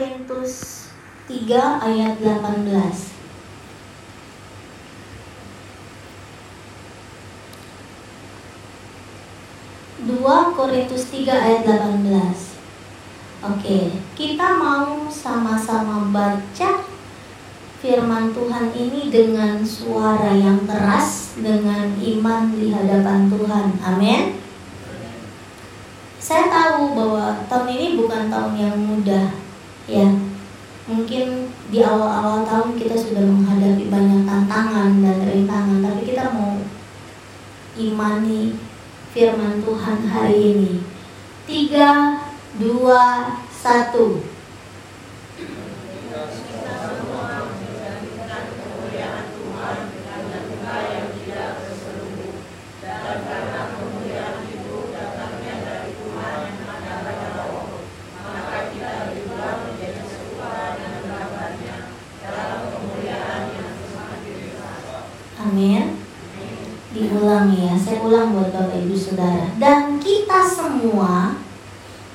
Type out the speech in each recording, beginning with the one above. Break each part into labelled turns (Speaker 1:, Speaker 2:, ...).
Speaker 1: Korintus 3 ayat 18 2 Korintus 3 ayat 18 Oke, kita mau sama-sama baca firman Tuhan ini dengan suara yang keras Dengan iman di hadapan Tuhan. Amin. Saya tahu bahwa tahun ini bukan tahun yang mudah Ya, mungkin di awal-awal tahun kita sudah menghadapi banyak tantangan dan rintangan Tapi kita mau imani firman Tuhan hari ini. Tiga, dua, satu. Diulang ya. Saya ulang buat bapak ibu saudara. Dan kita semua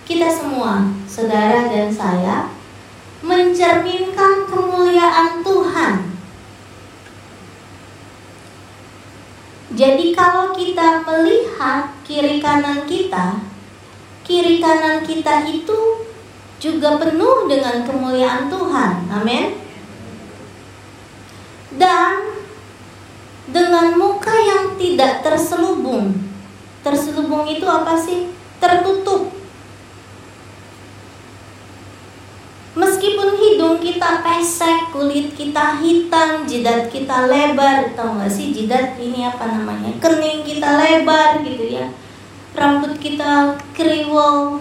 Speaker 1: kita semua saudara dan saya mencerminkan kemuliaan Tuhan. Jadi kalau kita melihat kiri kanan kita kiri kanan kita itu juga penuh dengan kemuliaan Tuhan. Amin. Dan dengan muka yang tidak terselubung. Terselubung itu apa sih? Tertutup. Meskipun hidung kita pesek, kulit kita hitam, jidat kita lebar, tahu gak sih jidat ini apa namanya? Kening kita lebar gitu ya. Rambut kita kriwol.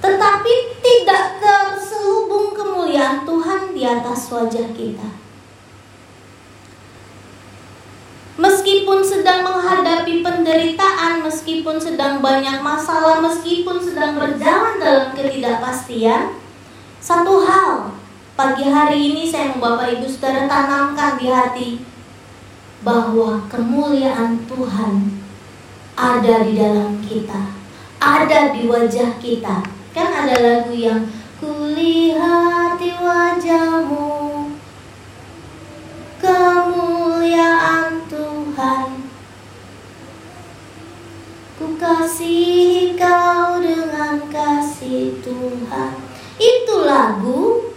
Speaker 1: Tetapi tidak terselubung kemuliaan Tuhan di atas wajah kita. Meskipun sedang menghadapi penderitaan, meskipun sedang banyak masalah, meskipun sedang berjalan dalam ketidakpastian, satu hal pagi hari ini saya mau Bapak Ibu Saudara tanamkan di hati bahwa kemuliaan Tuhan ada di dalam kita, ada di wajah kita. Kan ada lagu yang kulihat di wajahmu Ku kasih kau dengan kasih Tuhan Itu lagu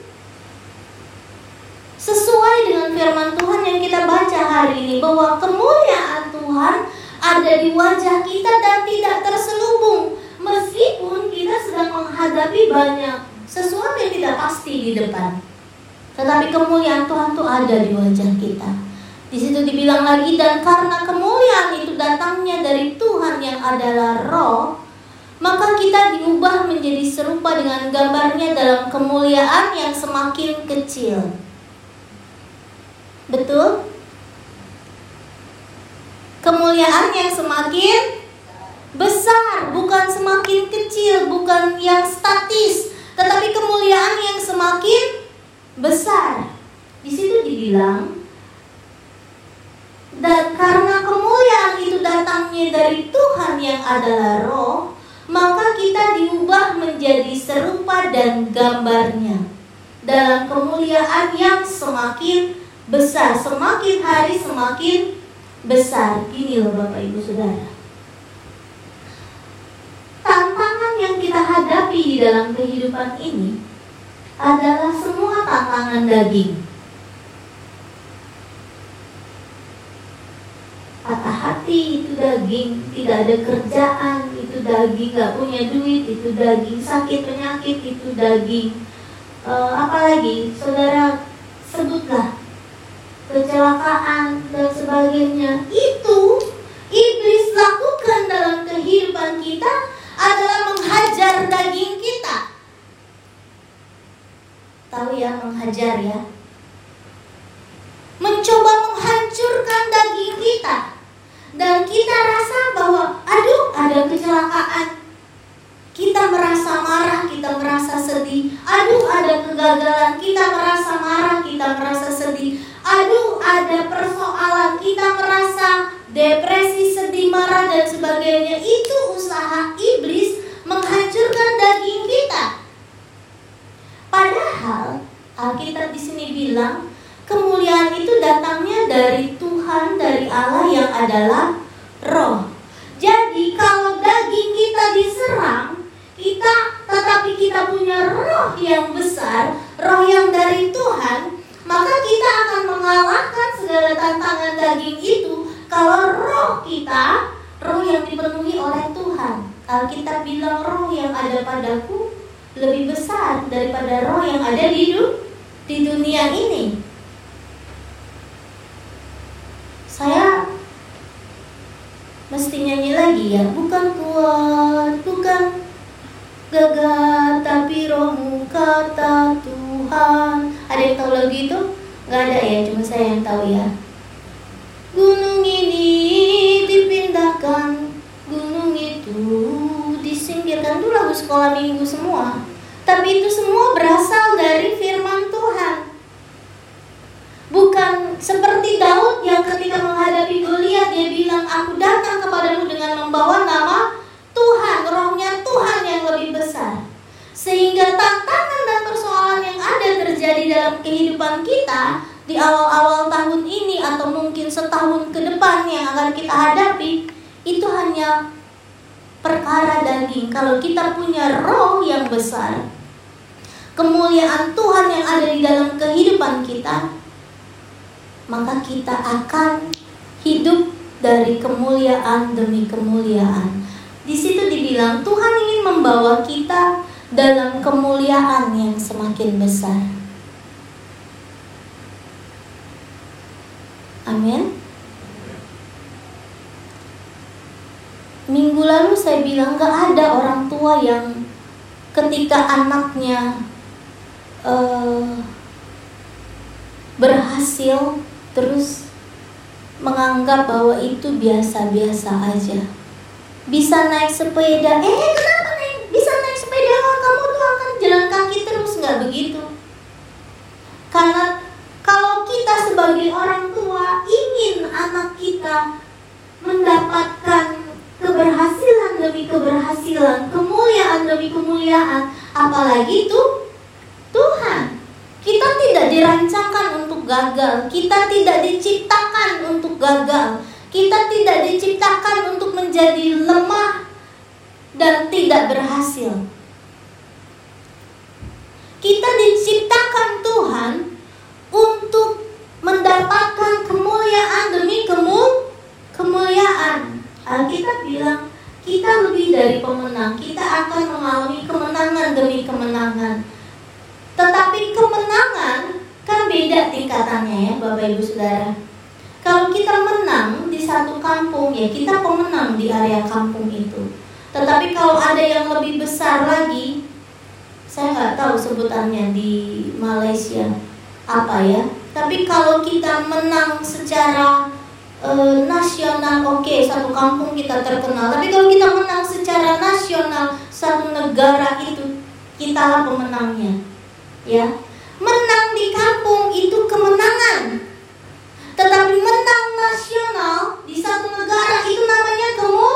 Speaker 1: Sesuai dengan firman Tuhan yang kita baca hari ini Bahwa kemuliaan Tuhan ada di wajah kita dan tidak terselubung Meskipun kita sedang menghadapi banyak sesuatu yang tidak pasti di depan tetapi kemuliaan Tuhan tuh ada di wajah kita. Di situ dibilang lagi dan karena kemuliaan itu datangnya dari Tuhan yang adalah roh, maka kita diubah menjadi serupa dengan gambarnya dalam kemuliaan yang semakin kecil. Betul? Kemuliaan yang semakin besar, bukan semakin kecil, bukan yang statis, tetapi kemuliaan yang semakin besar. Di situ dibilang dan karena kemuliaan itu datangnya dari Tuhan yang adalah roh, maka kita diubah menjadi serupa dan gambarnya dalam kemuliaan yang semakin besar, semakin hari semakin besar. Ini loh Bapak Ibu Saudara. Tantangan yang kita hadapi di dalam kehidupan ini adalah semua tantangan daging. Hati itu daging, tidak ada kerjaan itu daging, gak punya duit itu daging, sakit penyakit itu daging. E, apalagi saudara sebutlah kecelakaan dan sebagainya. Itu iblis lakukan dalam kehidupan kita adalah menghajar daging kita. Tahu ya menghajar ya? Mencoba menghancurkan daging kita dan kita rasa bahwa aduh ada kecelakaan kita merasa marah, kita merasa sedih. Aduh, ada kegagalan, kita merasa marah, kita merasa sedih. Aduh, ada persoalan, kita merasa depresi, sedih, marah dan sebagainya. Itu usaha iblis menghancurkan daging kita. Padahal Alkitab di sini bilang kemuliaan itu datangnya dari Tuhan, dari Allah yang adalah roh. Jadi kalau daging kita diserang, kita tetapi kita punya roh yang besar, roh yang dari Tuhan, maka kita akan mengalahkan segala tantangan daging itu kalau roh kita, roh yang dipenuhi oleh Tuhan. Alkitab bilang roh yang ada padaku lebih besar daripada roh yang ada di dunia ini. Saya mesti nyanyi lagi ya, bukan kuat, bukan gagah, tapi rohmu kata Tuhan. Ada yang tahu lagu itu? Gak ada ya, cuma saya yang tahu ya. Gunung ini dipindahkan, gunung itu disingkirkan. Itu lagu sekolah minggu semua. Tapi itu semua berasal dari firman Tuhan. Bukan seperti Daud yang ketika menghadapi Goliat dia bilang, "Aku datang kepadamu dengan membawa nama Tuhan, rohnya Tuhan yang lebih besar." Sehingga tantangan dan persoalan yang ada dalam kehidupan kita di awal-awal tahun ini atau mungkin setahun ke depan yang akan kita hadapi itu hanya perkara daging. Kalau kita punya roh yang besar, kemuliaan Tuhan yang ada di dalam kehidupan kita, maka kita akan hidup dari kemuliaan demi kemuliaan. Di situ dibilang Tuhan ingin membawa kita dalam kemuliaan yang semakin besar. Amin. Minggu lalu saya bilang gak ada orang tua yang ketika anaknya uh, berhasil terus menganggap bahwa itu biasa-biasa aja. Bisa naik sepeda, eh kenapa naik? Bisa naik sepeda? Oh, kamu tuh akan jalan kaki terus nggak begitu? Karena kalau kita sebagai orang tua ingin anak kita mendapatkan keberhasilan kemuliaan demi kemuliaan, apalagi itu Tuhan. Kita tidak dirancangkan untuk gagal, kita tidak diciptakan untuk gagal, kita tidak diciptakan untuk menjadi lemah dan tidak berhasil. Kita diciptakan Tuhan untuk mendapatkan kemuliaan demi kemul kemuliaan. Alkitab bilang kita lebih dari pemenang, kita akan mengalami kemenangan demi kemenangan. Tetapi kemenangan kan beda tingkatannya ya Bapak Ibu Saudara. Kalau kita menang di satu kampung ya kita pemenang di area kampung itu. Tetapi kalau ada yang lebih besar lagi, saya nggak tahu sebutannya di Malaysia apa ya tapi kalau kita menang secara e, nasional oke okay, satu kampung kita terkenal. Tapi kalau kita menang secara nasional satu negara itu kitalah pemenangnya. Ya. Menang di kampung itu kemenangan. Tetapi menang nasional di satu negara itu namanya kemu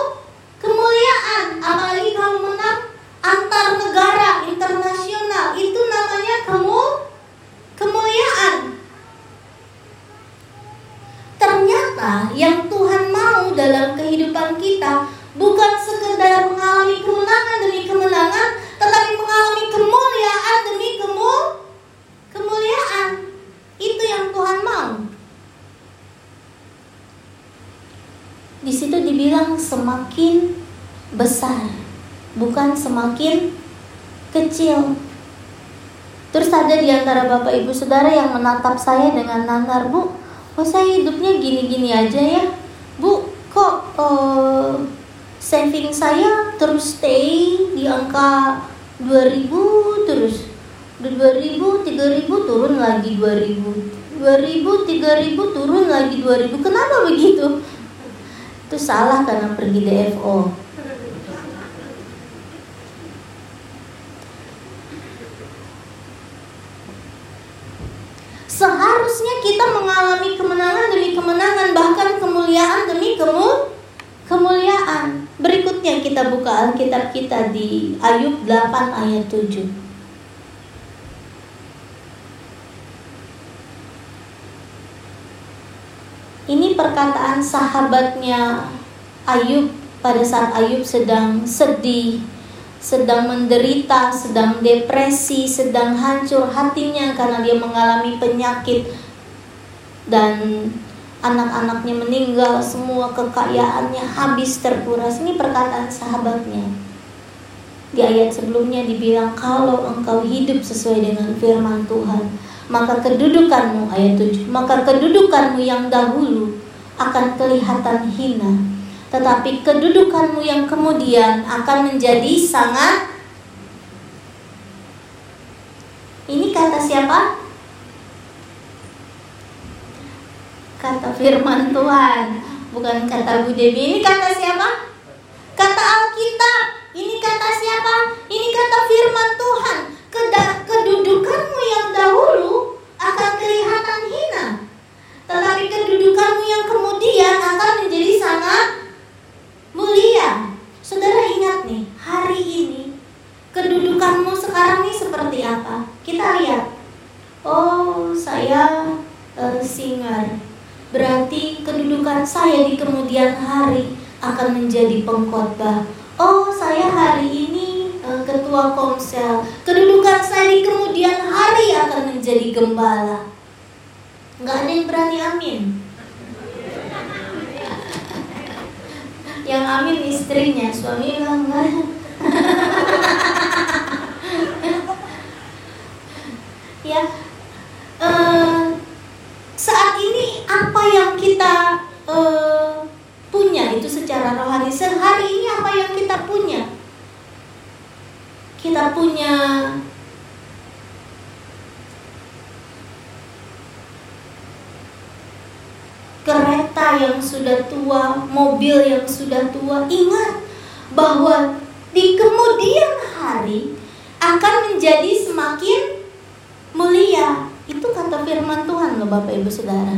Speaker 1: kemuliaan. Apalagi kalau menang antar negara internasional itu namanya kemu kemuliaan. Yang Tuhan mau dalam kehidupan kita bukan sekedar mengalami kemenangan demi kemenangan, tetapi mengalami kemuliaan demi kemul kemuliaan. Itu yang Tuhan mau. Di situ dibilang semakin besar, bukan semakin kecil. Terus ada di antara bapak ibu saudara yang menatap saya dengan nanar, Bu, kok saya hidupnya gini-gini aja ya? Bu, kok uh, saving saya terus stay di angka 2000 terus 2000, 3000 turun lagi 2000 2000, 3000 turun lagi 2000 Kenapa begitu? Itu salah karena pergi DFO kemuliaan demi kemul kemuliaan. Berikutnya kita buka Alkitab kita di Ayub 8 ayat 7. Ini perkataan sahabatnya Ayub pada saat Ayub sedang sedih, sedang menderita, sedang depresi, sedang hancur hatinya karena dia mengalami penyakit dan anak-anaknya meninggal, semua kekayaannya habis terkuras. Ini perkataan sahabatnya. Di ayat sebelumnya dibilang kalau engkau hidup sesuai dengan firman Tuhan, maka kedudukanmu ayat 7, maka kedudukanmu yang dahulu akan kelihatan hina tetapi kedudukanmu yang kemudian akan menjadi sangat Ini kata siapa? Kata firman Tuhan Bukan kata Bu Dewi Ini kata siapa? Kata Alkitab Ini kata siapa? Ini kata firman Tuhan Kedudukanmu yang dahulu akan kelihatan hina Tetapi kedudukanmu yang kemudian akan menjadi sangat mulia. Saudara ingat nih, hari ini kedudukanmu sekarang ini seperti apa? Kita lihat. Oh, saya uh, singar. Berarti kedudukan saya di kemudian hari akan menjadi pengkhotbah. Oh, saya hari ini uh, ketua komsel. Kedudukan saya di kemudian hari akan menjadi gembala. Nggak ada yang berani amin. yang amin istrinya suami bilang ya uh, saat ini apa yang kita uh, punya itu secara rohani sehari ini apa yang kita punya kita punya kereta yang sudah tua, mobil yang sudah tua, ingat bahwa di kemudian hari akan menjadi semakin. Kata firman Tuhan loh Bapak Ibu Saudara.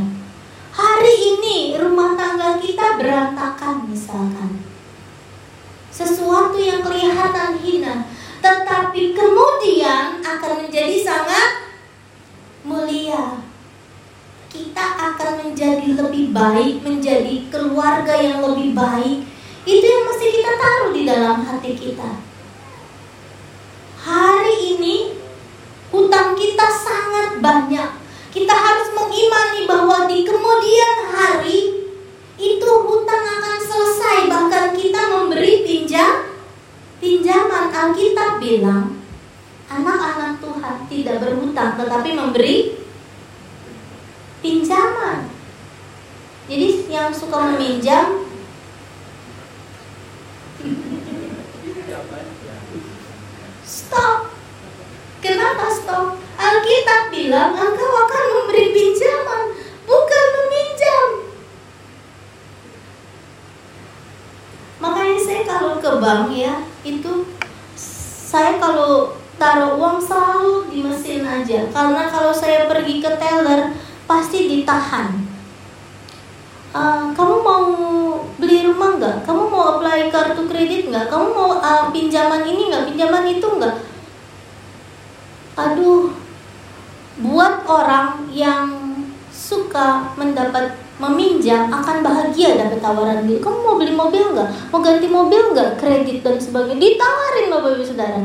Speaker 1: Hari ini rumah tangga kita berantakan misalkan. Sesuatu yang kelihatan hina, tetapi kemudian akan menjadi sangat mulia kita akan menjadi lebih baik, menjadi keluarga yang lebih baik. Itu yang mesti kita taruh di dalam hati kita. Hari ini hutang kita sangat banyak. Kita harus mengimani bahwa di kemudian hari itu hutang akan selesai. Bahkan kita memberi pinjam pinjaman. Alkitab bilang anak-anak Tuhan tidak berhutang tetapi memberi pinjaman. Jadi yang suka meminjam Stop. Kenapa stop? Alkitab bilang engkau akan memberi pinjaman, bukan meminjam. Makanya saya kalau ke bank ya, itu saya kalau taruh uang selalu di mesin aja. Karena kalau saya pergi ke teller, pasti ditahan. Uh, kamu mau beli rumah nggak? Kamu mau apply kartu kredit nggak? Kamu mau uh, pinjaman ini nggak? Pinjaman itu nggak? Aduh, buat orang yang suka mendapat meminjam akan bahagia dapat tawaran gitu. Kamu mau beli mobil nggak? Mau ganti mobil nggak? Kredit dan sebagainya ditawarin bapak ibu saudara.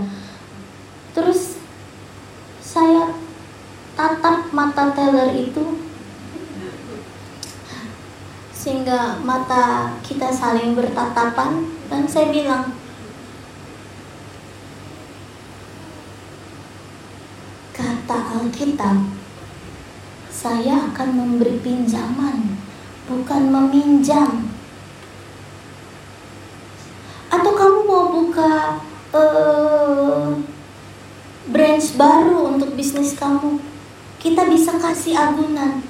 Speaker 1: Terus saya tatap mata teller itu sehingga mata kita saling bertatapan dan saya bilang kata Alkitab saya akan memberi pinjaman bukan meminjam atau kamu mau buka uh, branch baru untuk bisnis kamu kita bisa kasih agunan.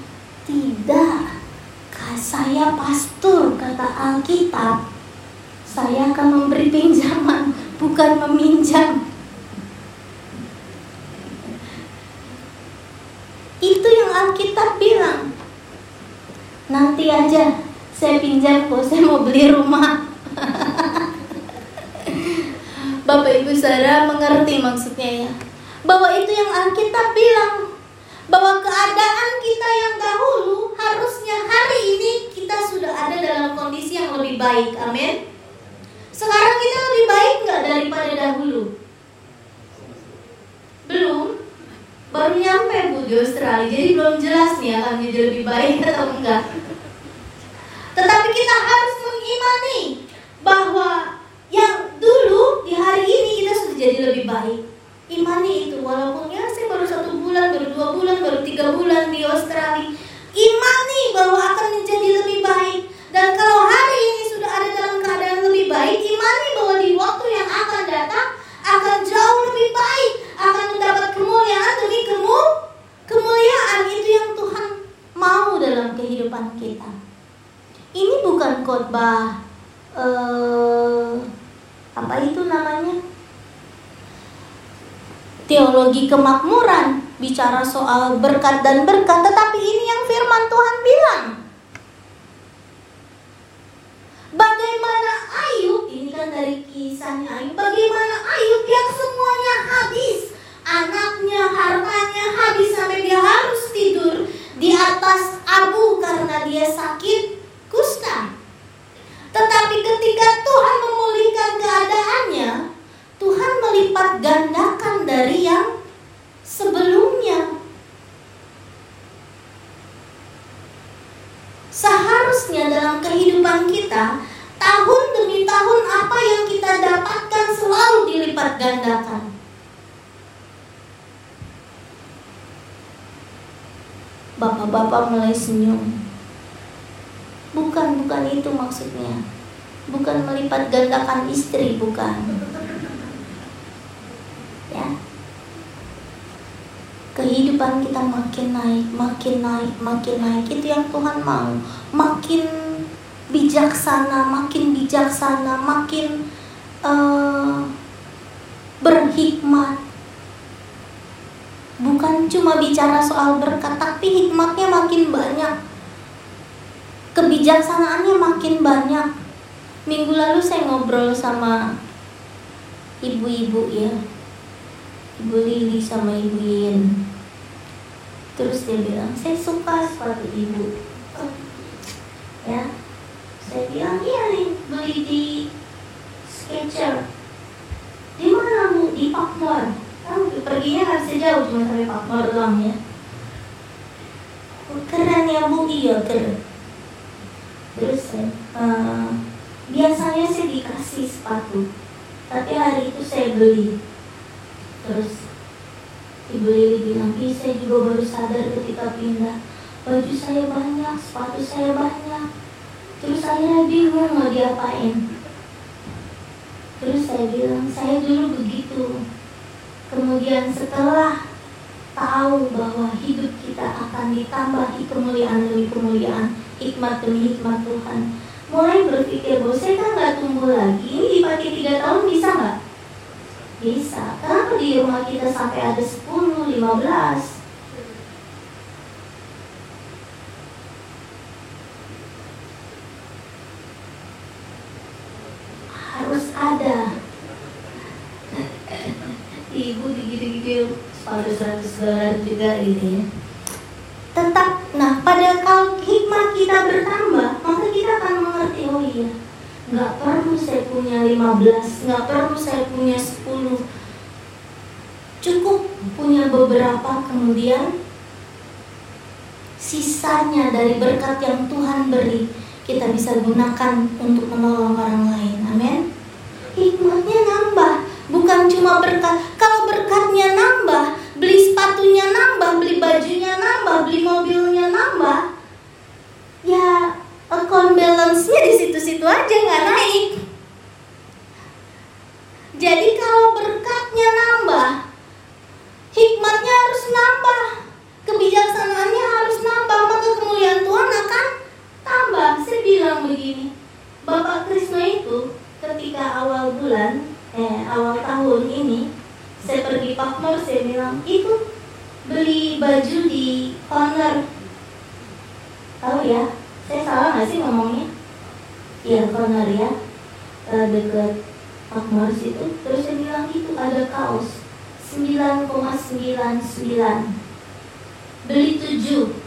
Speaker 1: Tidak, saya pastor, kata Alkitab. Saya akan memberi pinjaman, bukan meminjam. Itu yang Alkitab bilang. Nanti aja saya pinjam kok, saya mau beli rumah. Bapak Ibu saudara mengerti maksudnya ya. Bahwa itu yang Alkitab bilang bahwa keadaan kita yang dahulu hari Seharusnya hari ini kita sudah ada dalam kondisi yang lebih baik. Amin. Sekarang kita lebih baik nggak daripada dahulu? Belum. Baru nyampe Bu di Australia, jadi belum jelas nih akan menjadi lebih baik atau enggak. Tetapi kita harus mengimani bahwa yang dulu di hari ini kita sudah jadi lebih baik. Walaupun ya saya baru satu bulan, baru dua bulan, baru tiga bulan di Australia. Imani bahwa akan menjadi lebih baik. Dan kalau hari ini sudah ada dalam keadaan lebih baik, imani bahwa di waktu yang akan datang akan jauh lebih baik, akan mendapat kemuliaan demi kemu kemuliaan itu yang Tuhan mau dalam kehidupan kita. Ini bukan khotbah uh, apa itu namanya? Teologi kemakmuran bicara soal berkat dan berkat, tetapi ini yang firman Tuhan bilang. Bagaimana Ayub, ini kan dari kisahnya Ayub, bagaimana Ayub yang semuanya habis, anaknya, hartanya habis sampai dia harus tidur di atas abu karena dia sakit kusta. Tetapi ketika Tuhan memulihkan keadaannya, Tuhan melipat gandakan dari yang sebelumnya. Seharusnya dalam kehidupan kita, tahun demi tahun apa yang kita dapatkan selalu dilipat gandakan. Bapak-bapak mulai senyum. Bukan, bukan itu maksudnya. Bukan melipat gandakan istri, bukan. Ya. Kita makin naik, makin naik, makin naik. Itu yang Tuhan mau. Makin bijaksana, makin bijaksana, makin uh, berhikmat. Bukan cuma bicara soal berkat, tapi hikmatnya makin banyak kebijaksanaannya makin banyak. Minggu lalu saya ngobrol sama ibu-ibu ya, ibu Lili sama ibu Yin. Terus dia bilang, saya suka sepatu ibu. Ya, saya bilang iya nih beli di Sketcher. Di mana bu? Di Pakmor. Kan perginya nggak bisa jauh cuma sampai Pakmor doang ya. Keren ya bu, iya keren terus uh, biasanya saya dikasih sepatu tapi hari itu saya beli terus ibu Lili Ih, saya juga baru sadar ketika pindah. Baju saya banyak sepatu saya banyak. Terus saya bingung mau diapain terus saya bilang saya dulu begitu. Kemudian setelah tahu bahwa hidup kita akan ditambahi kemuliaan demi kemuliaan hikmat demi hikmat Tuhan mulai berpikir bahwa saya kan nggak tumbuh lagi ini dipakai tiga tahun bisa nggak bisa kenapa di rumah kita sampai ada 10, 15 harus ada. Ibu sepatu seratus dolar juga ya tetap nah pada kalau hikmat kita bertambah maka kita akan mengerti oh iya nggak perlu saya punya 15 nggak perlu saya punya 10 cukup punya beberapa kemudian sisanya dari berkat yang Tuhan beri kita bisa gunakan untuk menolong orang lain. Amin. Hikmatnya nambah bukan cuma berkat. Kalau berkatnya nambah beli sepatunya nambah, beli bajunya nambah, beli mobilnya nambah, ya account balance-nya di situ-situ aja nggak naik. Jadi kalau berkatnya nambah, hikmatnya harus nambah, kebijaksanaannya harus nambah, maka kemuliaan Tuhan akan tambah. Saya bilang begini, Bapak Krisna itu ketika awal bulan, eh awal tahun ini saya pergi Pakmur saya bilang itu beli baju di corner tahu ya saya salah nggak sih ngomongnya? Iya corner ya e, deket Pakmur situ. Terus saya bilang itu ada kaos 9,99 beli 7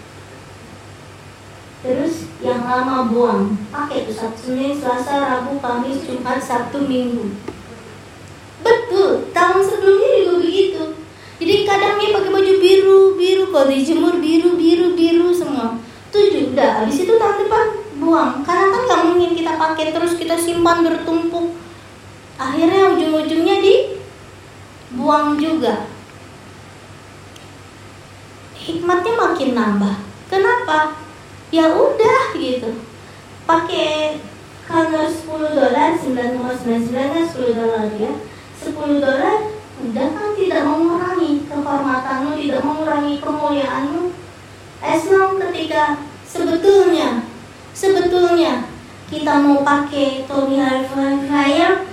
Speaker 1: lama buang. Pakai tuh Sabtu Senin Selasa Rabu Kamis Jumat Sabtu Minggu. Betul tahun sebelumnya juga begitu. Jadi kadang dia pakai baju biru biru kalau dijemur biru biru biru semua. Tujuh udah habis itu tahun depan buang. Karena kan nggak mungkin kita pakai terus kita simpan bertumpuk. Akhirnya ujung-ujungnya di buang juga. Hikmatnya makin nambah. Kenapa? Ya udah gitu. Pakai kalau 10 dolar 9,99 kan 10 dolar ya. 10 dolar udah kan tidak mengurangi kehormatanmu tidak mengurangi kemuliaanmu as long ketika sebetulnya sebetulnya kita mau pakai Tommy Hilfiger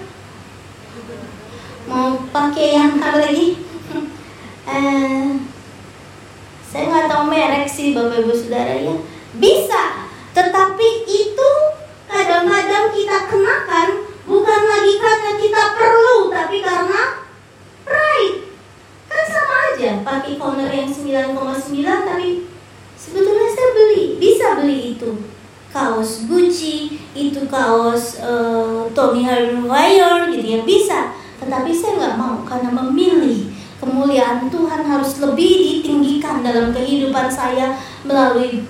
Speaker 1: mau pakai yang apa lagi eh, saya nggak tahu merek sih bapak ibu saudara ya bisa, tetapi itu kadang-kadang kita kenakan bukan lagi karena kita perlu, tapi karena pride. Kan sama aja, pakai corner yang 9,9 tapi sebetulnya saya beli, bisa beli itu. Kaos Gucci, itu kaos uh, Tommy Hilfiger gitu ya, bisa. Tetapi saya nggak mau karena memilih kemuliaan Tuhan harus lebih ditinggikan dalam kehidupan saya melalui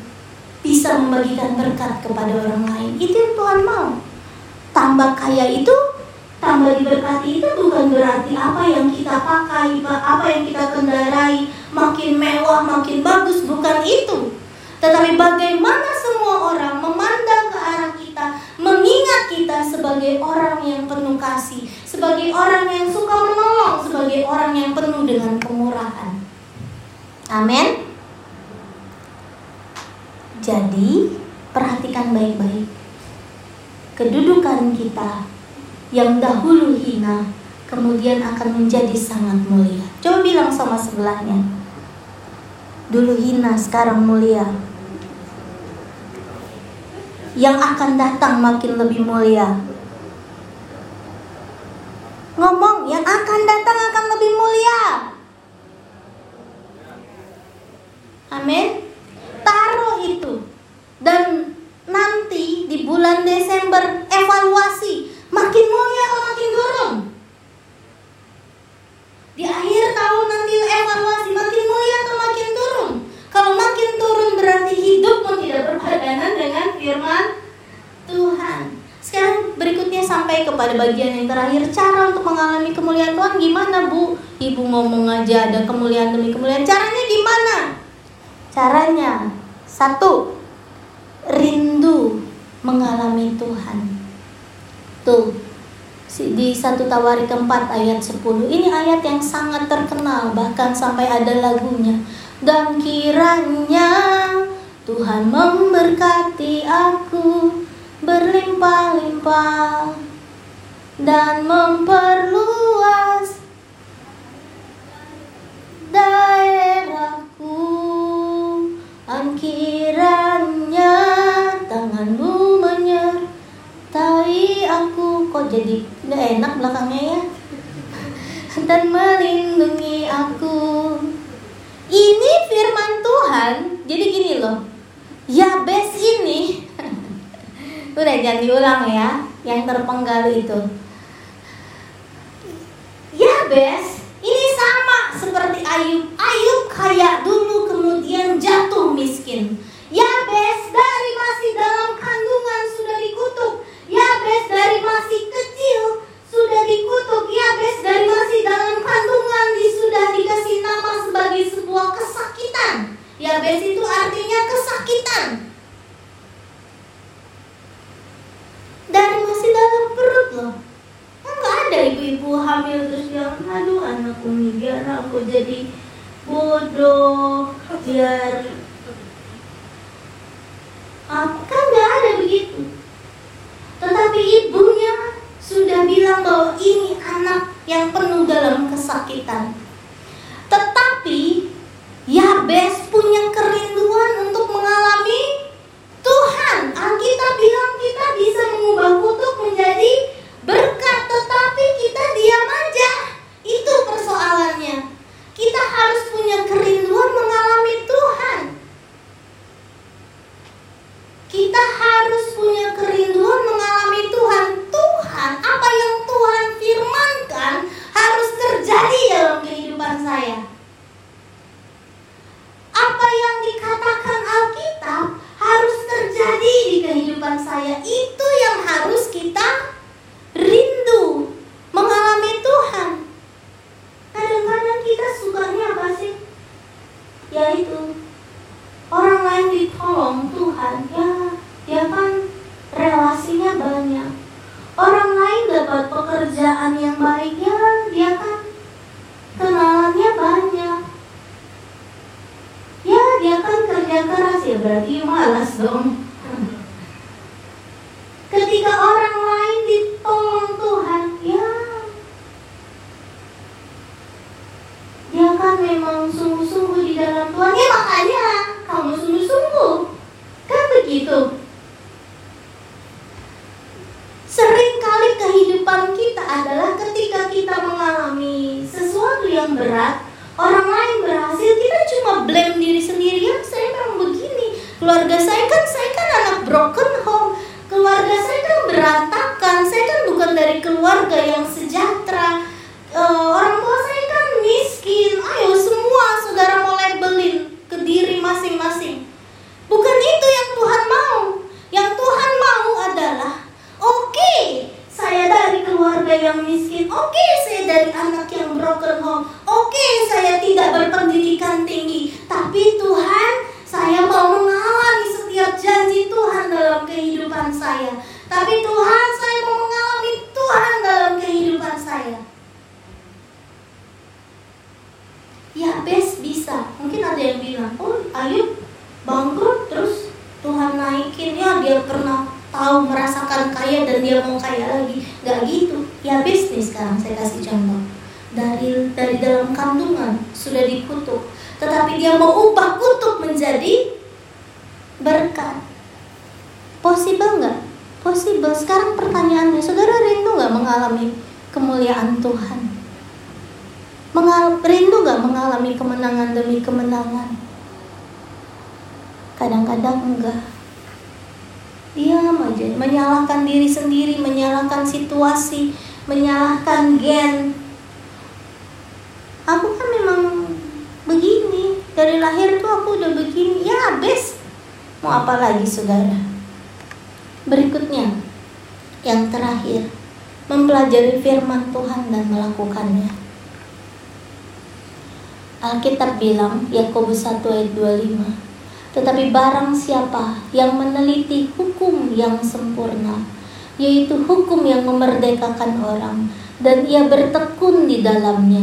Speaker 1: bisa membagikan berkat kepada orang lain. Itu yang Tuhan mau. Tambah kaya itu, tambah diberkati itu bukan berarti apa yang kita pakai, apa yang kita kendarai makin mewah, makin bagus, bukan itu. Tetapi bagaimana semua orang memandang mengingat kita sebagai orang yang penuh kasih, sebagai orang yang suka menolong, sebagai orang yang penuh dengan kemurahan. Amin. Jadi, perhatikan baik-baik. Kedudukan kita yang dahulu hina, kemudian akan menjadi sangat mulia. Coba bilang sama sebelahnya. Dulu hina, sekarang mulia. Yang akan datang makin lebih mulia. Ngomong, yang akan datang akan lebih mulia. Amin taruh itu dan nanti di bulan Desember evaluasi makin mulia atau makin turun di akhir tahun nanti evaluasi makin mulia atau makin turun kalau makin turun berarti hidupmu tidak berpadanan dengan firman Tuhan sekarang berikutnya sampai kepada bagian yang terakhir cara untuk mengalami Tuhan gimana bu? Ibu ngomong aja ada kemuliaan demi kemuliaan. Caranya gimana? Caranya satu rindu mengalami Tuhan. Tuh di satu Tawari keempat ayat 10 ini ayat yang sangat terkenal bahkan sampai ada lagunya. Dan kiranya Tuhan memberkati aku berlimpah-limpah dan memperluas jadi gak enak belakangnya ya Dan melindungi aku Ini firman Tuhan Jadi gini loh Yabes ini Udah jangan diulang ya Yang terpenggal itu Yabes ini sama seperti Ayub. Ayub kaya dulu kemudian jatuh miskin. Yabes dari masih dalam dikutuk. Yabes dari masih kecil sudah dikutuk. Yabes dari masih dalam kandungan sudah dikasih nama sebagai sebuah kesakitan. Yabes itu artinya kesakitan. Dari masih dalam perut loh nggak ada ibu-ibu hamil terus bilang aduh anakku biar aku jadi bodoh biar apa kan nggak ada begitu tetapi ibunya sudah bilang bahwa ini anak yang penuh dalam kesakitan tetapi Yabes punya kerinduan untuk mengalami Tuhan. Alkitab bilang kita bisa mengubah kutuk menjadi berkat tetapi kita diam aja itu persoalannya kita harus punya kerinduan mengalami Tuhan kita harus kehidupan saya. Itu yang harus kita rindu mengalami Tuhan. Kadang-kadang kita sukanya apa sih? Yaitu orang lain ditolong Tuhan, ya, ya kan relasinya banyak. Orang lain dapat pekerjaan yang baik, ya, dia kan kenalannya banyak. Ya, dia kan kerja keras ya berarti malas dong. Ketika orang lain ditolong Tuhan, ya dia kan memang sungguh-sungguh di dalam Tuhan. Ya makanya kamu sungguh-sungguh. Kan begitu. Seringkali kehidupan kita adalah ketika kita mengalami sesuatu yang berat, orang lain berhasil, kita cuma blame diri sendiri. Ya, saya memang begini. Keluarga saya kan, saya kan anak broken home. Keluarga saya kan berantakan. Saya kan bukan dari keluarga yang sejahtera. Uh, orang tua saya kan miskin. Ayo semua saudara mau labelin ke diri masing-masing. Bukan itu yang Tuhan mau. Yang Tuhan mau adalah Oke, okay, saya dari keluarga yang miskin. Oke, okay, saya dari anak yang broken home. Oke, okay, saya tidak berpendidikan tinggi. Tapi Tuhan, saya mau mengalami setiap janji Tuhan dalam kehidupan saya. Tapi Tuhan, saya mau mengalami Tuhan dalam kehidupan saya. Ya, best bisa. Mungkin ada yang bilang, oh Ayub bangkrut terus Tuhan naikin ya dia pernah tahu merasakan kaya dan dia mau kaya lagi nggak gitu ya bisnis sekarang saya kasih contoh dari dari dalam sudah dikutuk tetapi dia mau ubah kutuk menjadi berkat. Possible nggak? Possible. Sekarang pertanyaannya saudara rindu nggak mengalami kemuliaan Tuhan? Mengal rindu nggak mengalami kemenangan demi kemenangan? Kadang-kadang enggak. Diam aja menyalahkan diri sendiri menyalahkan situasi menyalahkan gen. Aku kan dari lahir tuh aku udah begini ya habis mau apa lagi saudara berikutnya yang terakhir mempelajari firman Tuhan dan melakukannya Alkitab bilang Yakobus 1 ayat 25 tetapi barang siapa yang meneliti hukum yang sempurna, yaitu hukum yang memerdekakan orang, dan ia bertekun di dalamnya.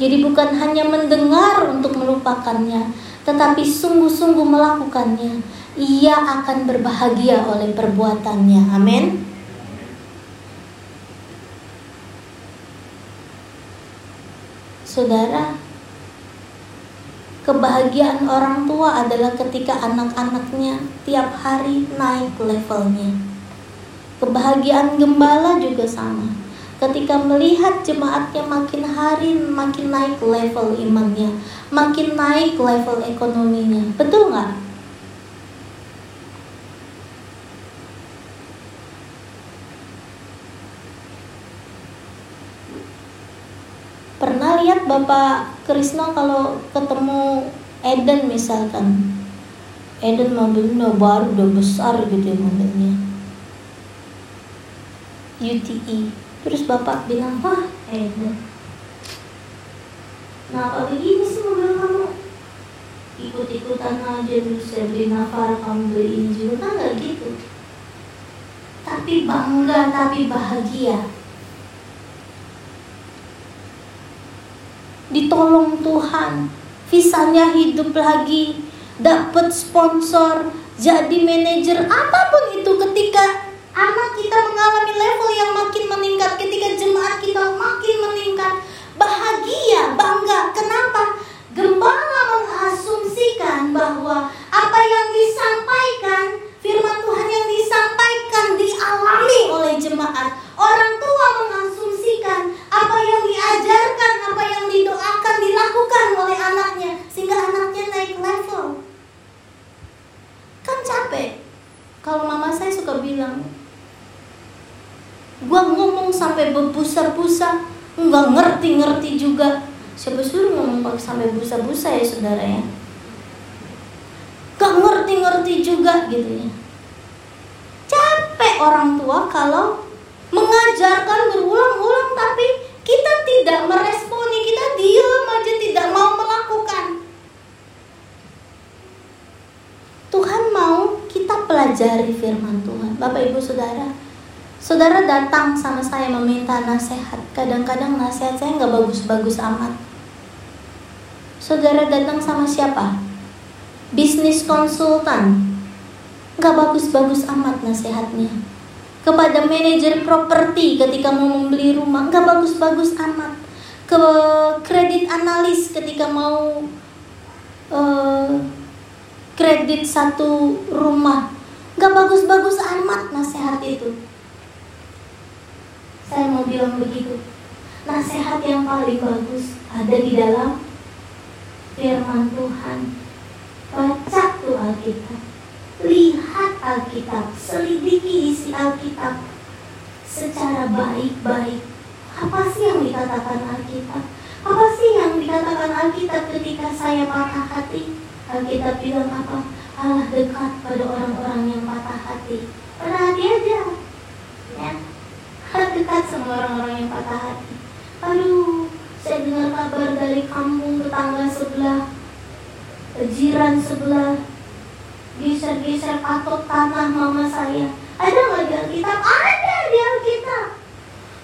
Speaker 1: Jadi bukan hanya mendengar untuk melupakannya, tetapi sungguh-sungguh melakukannya. Ia akan berbahagia oleh perbuatannya. Amin. Saudara, Kebahagiaan orang tua adalah ketika anak-anaknya tiap hari naik levelnya. Kebahagiaan gembala juga sama. Ketika melihat jemaatnya makin hari makin naik level imannya, makin naik level ekonominya. Betul nggak? Pernah lihat Bapak Krisna kalau ketemu Eden misalkan Eden mobilnya baru udah besar gitu ya mobilnya UTE terus bapak bilang wah Eden Nah begini sih mobil kamu? Ikut-ikutan aja terus saya beli Navara kamu beli ini juga kan nggak gitu? Tapi bangga tapi bahagia. Ditolong Tuhan, visanya hidup lagi, dapat sponsor, jadi manajer apa pun itu ketika anak kita mengalami level yang makin meningkat, ketika jemaat kita makin meningkat, bahagia, bangga. Kenapa? Gembala mengasumsikan bahwa apa yang disampaikan, firman Tuhan yang disampaikan dialami oleh jemaat. Orang tua mengasumsikan apa yang diajarkan, apa yang didoakan dilakukan oleh anaknya sehingga anaknya naik level. Kan capek. Kalau mama saya suka bilang, gua ngomong sampai berbusa-busa, nggak ngerti-ngerti juga. Siapa suruh ngomong sampai busa-busa ya saudara ya? Gak ngerti-ngerti juga gitu ya. Capek orang tua kalau mengajarkan berulang-ulang tapi kita tidak meresponi, kita diam aja tidak mau melakukan. Tuhan mau kita pelajari firman Tuhan. Bapak Ibu Saudara, Saudara datang sama saya meminta nasihat. Kadang-kadang nasihat saya bagus-bagus amat. Saudara datang sama siapa? Bisnis konsultan. Nggak bagus-bagus amat nasihatnya kepada manajer properti ketika mau membeli rumah nggak bagus-bagus amat ke kredit analis ketika mau uh, kredit satu rumah nggak bagus-bagus amat nasihat itu saya mau bilang begitu nasihat yang paling bagus ada di dalam firman Tuhan baca tuh Alkitab lihat Alkitab, selidiki isi Alkitab secara baik-baik. Apa sih yang dikatakan Alkitab? Apa sih yang dikatakan Alkitab ketika saya patah hati? Alkitab bilang apa? Allah dekat pada orang-orang yang patah hati. Patah hati aja. Ya. Allah dekat sama orang-orang yang patah hati. Aduh, saya dengar kabar dari kampung tetangga sebelah, jiran sebelah, geser-geser patok tanah mama saya. Ada nggak di Alkitab? Ada di Alkitab.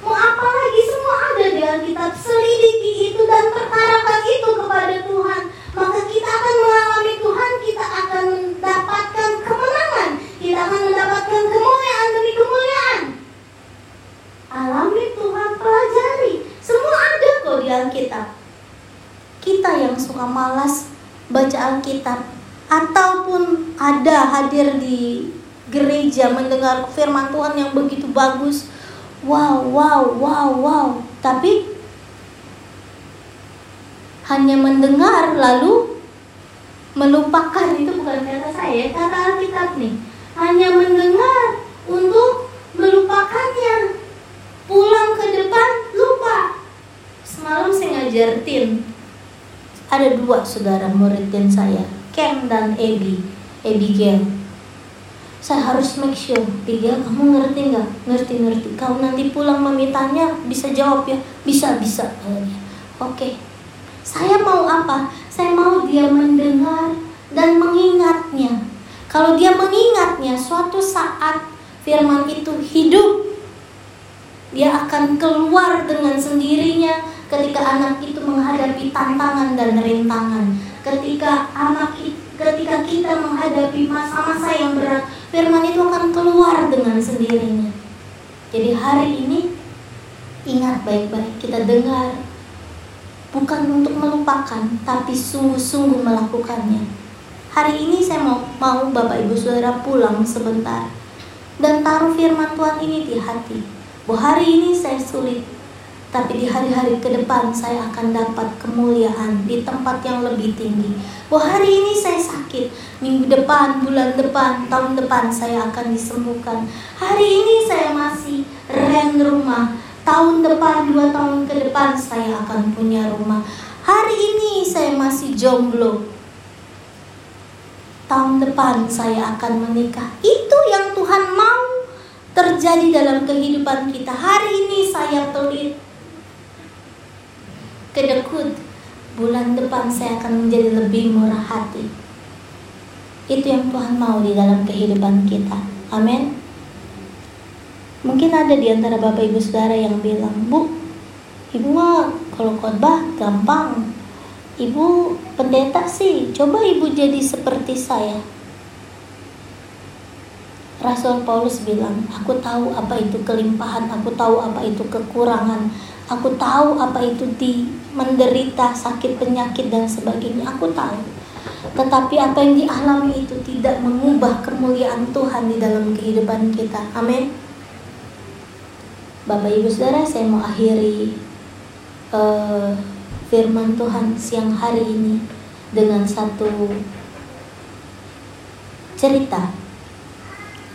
Speaker 1: Mau apa lagi? Semua ada di Alkitab. Selidiki itu dan perkarakan itu kepada Tuhan. Maka kita akan mengalami Tuhan, kita akan mendapatkan kemenangan. Kita akan mendapatkan kemuliaan demi kemuliaan. Alami Tuhan, pelajari. Semua ada kok di Alkitab. Kita yang suka malas baca Alkitab, ataupun ada hadir di gereja mendengar firman Tuhan yang begitu bagus. Wow, wow, wow, wow. Tapi hanya mendengar lalu melupakan itu bukan kata saya, kata Alkitab nih. Hanya mendengar untuk melupakannya. Pulang ke depan lupa. Semalam saya ngajar tim. Ada dua saudara murid dan saya Ken dan Abby, Abigail. Saya harus make sure, Abigail kamu ngerti nggak? Ngerti ngerti. Kamu nanti pulang memintanya bisa jawab ya? Bisa bisa. Oke. Saya mau apa? Saya mau dia mendengar dan mengingatnya. Kalau dia mengingatnya, suatu saat firman itu hidup, dia akan keluar dengan sendirinya ketika anak itu menghadapi tantangan dan rintangan ketika anak ketika kita menghadapi masa-masa yang berat firman itu akan keluar dengan sendirinya. Jadi hari ini ingat baik-baik kita dengar. Bukan untuk melupakan tapi sungguh-sungguh melakukannya. Hari ini saya mau mau Bapak Ibu Saudara pulang sebentar. Dan taruh firman Tuhan ini di hati. Bahwa hari ini saya sulit tapi di hari-hari ke depan saya akan dapat kemuliaan di tempat yang lebih tinggi. Bahwa hari ini saya sakit, minggu depan, bulan depan, tahun depan saya akan disembuhkan. Hari ini saya masih rent rumah, tahun depan, dua tahun ke depan saya akan punya rumah. Hari ini saya masih jomblo, tahun depan saya akan menikah. Itu yang Tuhan mau terjadi dalam kehidupan kita. Hari ini saya pelit, kedekut bulan depan saya akan menjadi lebih murah hati. Itu yang Tuhan mau di dalam kehidupan kita. Amin. Mungkin ada di antara bapak ibu saudara yang bilang bu ibu mah kalau khotbah gampang. Ibu pendeta sih coba ibu jadi seperti saya. Rasul Paulus bilang, aku tahu apa itu kelimpahan, aku tahu apa itu kekurangan, Aku tahu apa itu di menderita sakit penyakit dan sebagainya. Aku tahu. Tetapi apa yang dialami itu tidak mengubah kemuliaan Tuhan di dalam kehidupan kita. Amin. Bapak Ibu Saudara, saya mau akhiri uh, firman Tuhan siang hari ini dengan satu cerita.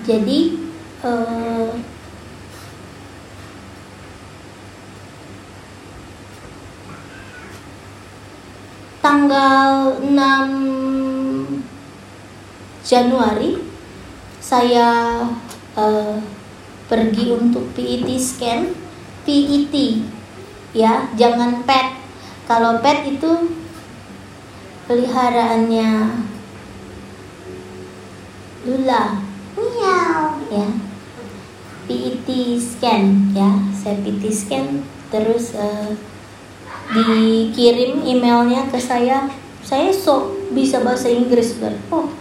Speaker 1: Jadi uh, tanggal 6 Januari saya uh, pergi untuk PET scan, PET ya, jangan PET. Kalau PET itu peliharaannya Lula, miau ya. PET scan ya, saya PET scan terus uh, dikirim emailnya ke saya. Saya sok bisa bahasa Inggris ber oh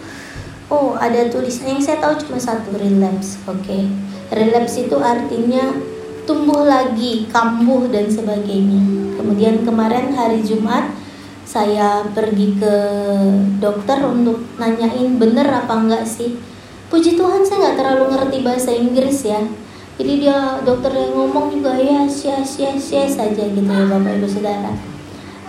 Speaker 1: oh ada tulisan yang saya tahu cuma satu relapse oke. Okay. relapse itu artinya tumbuh lagi kambuh dan sebagainya. Kemudian kemarin hari Jumat saya pergi ke dokter untuk nanyain bener apa enggak sih. Puji Tuhan saya nggak terlalu ngerti bahasa Inggris ya jadi dia dokter yang ngomong juga ya sia sia sia saja gitu ya bapak ibu saudara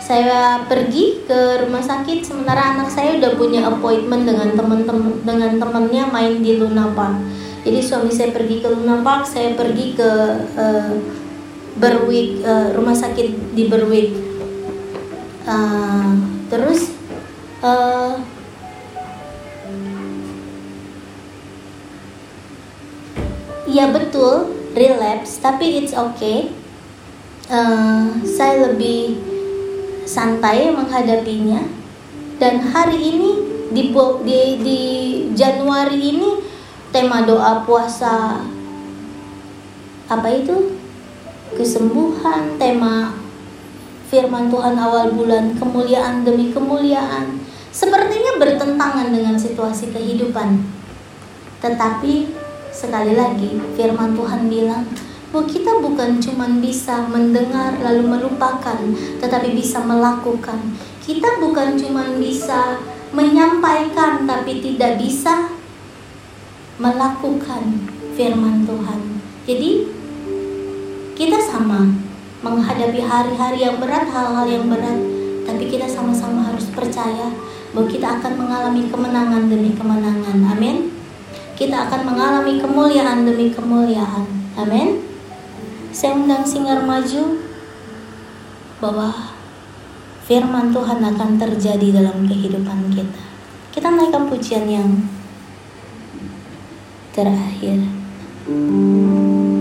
Speaker 1: saya pergi ke rumah sakit sementara anak saya udah punya appointment dengan teman-teman dengan temannya main di Luna Park. Jadi suami saya pergi ke Luna Park, saya pergi ke uh, Berwick uh, rumah sakit di Berwick. Uh, terus uh, ya betul. Relapse tapi it's okay. Uh, saya lebih santai menghadapinya. Dan hari ini di di, di Januari ini tema doa puasa apa itu? Kesembuhan tema firman Tuhan awal bulan kemuliaan demi kemuliaan. Sepertinya bertentangan dengan situasi kehidupan. Tetapi sekali lagi firman Tuhan bilang bahwa kita bukan cuma bisa mendengar lalu melupakan, tetapi bisa melakukan. Kita bukan cuma bisa menyampaikan, tapi tidak bisa melakukan firman Tuhan. Jadi, kita sama menghadapi hari-hari yang berat, hal-hal yang berat, tapi kita sama-sama harus percaya bahwa kita akan mengalami kemenangan demi kemenangan. Amin. Kita akan mengalami kemuliaan demi kemuliaan. Amin saya undang singar maju bahwa firman Tuhan akan terjadi dalam kehidupan kita. Kita naikkan pujian yang terakhir. Hmm.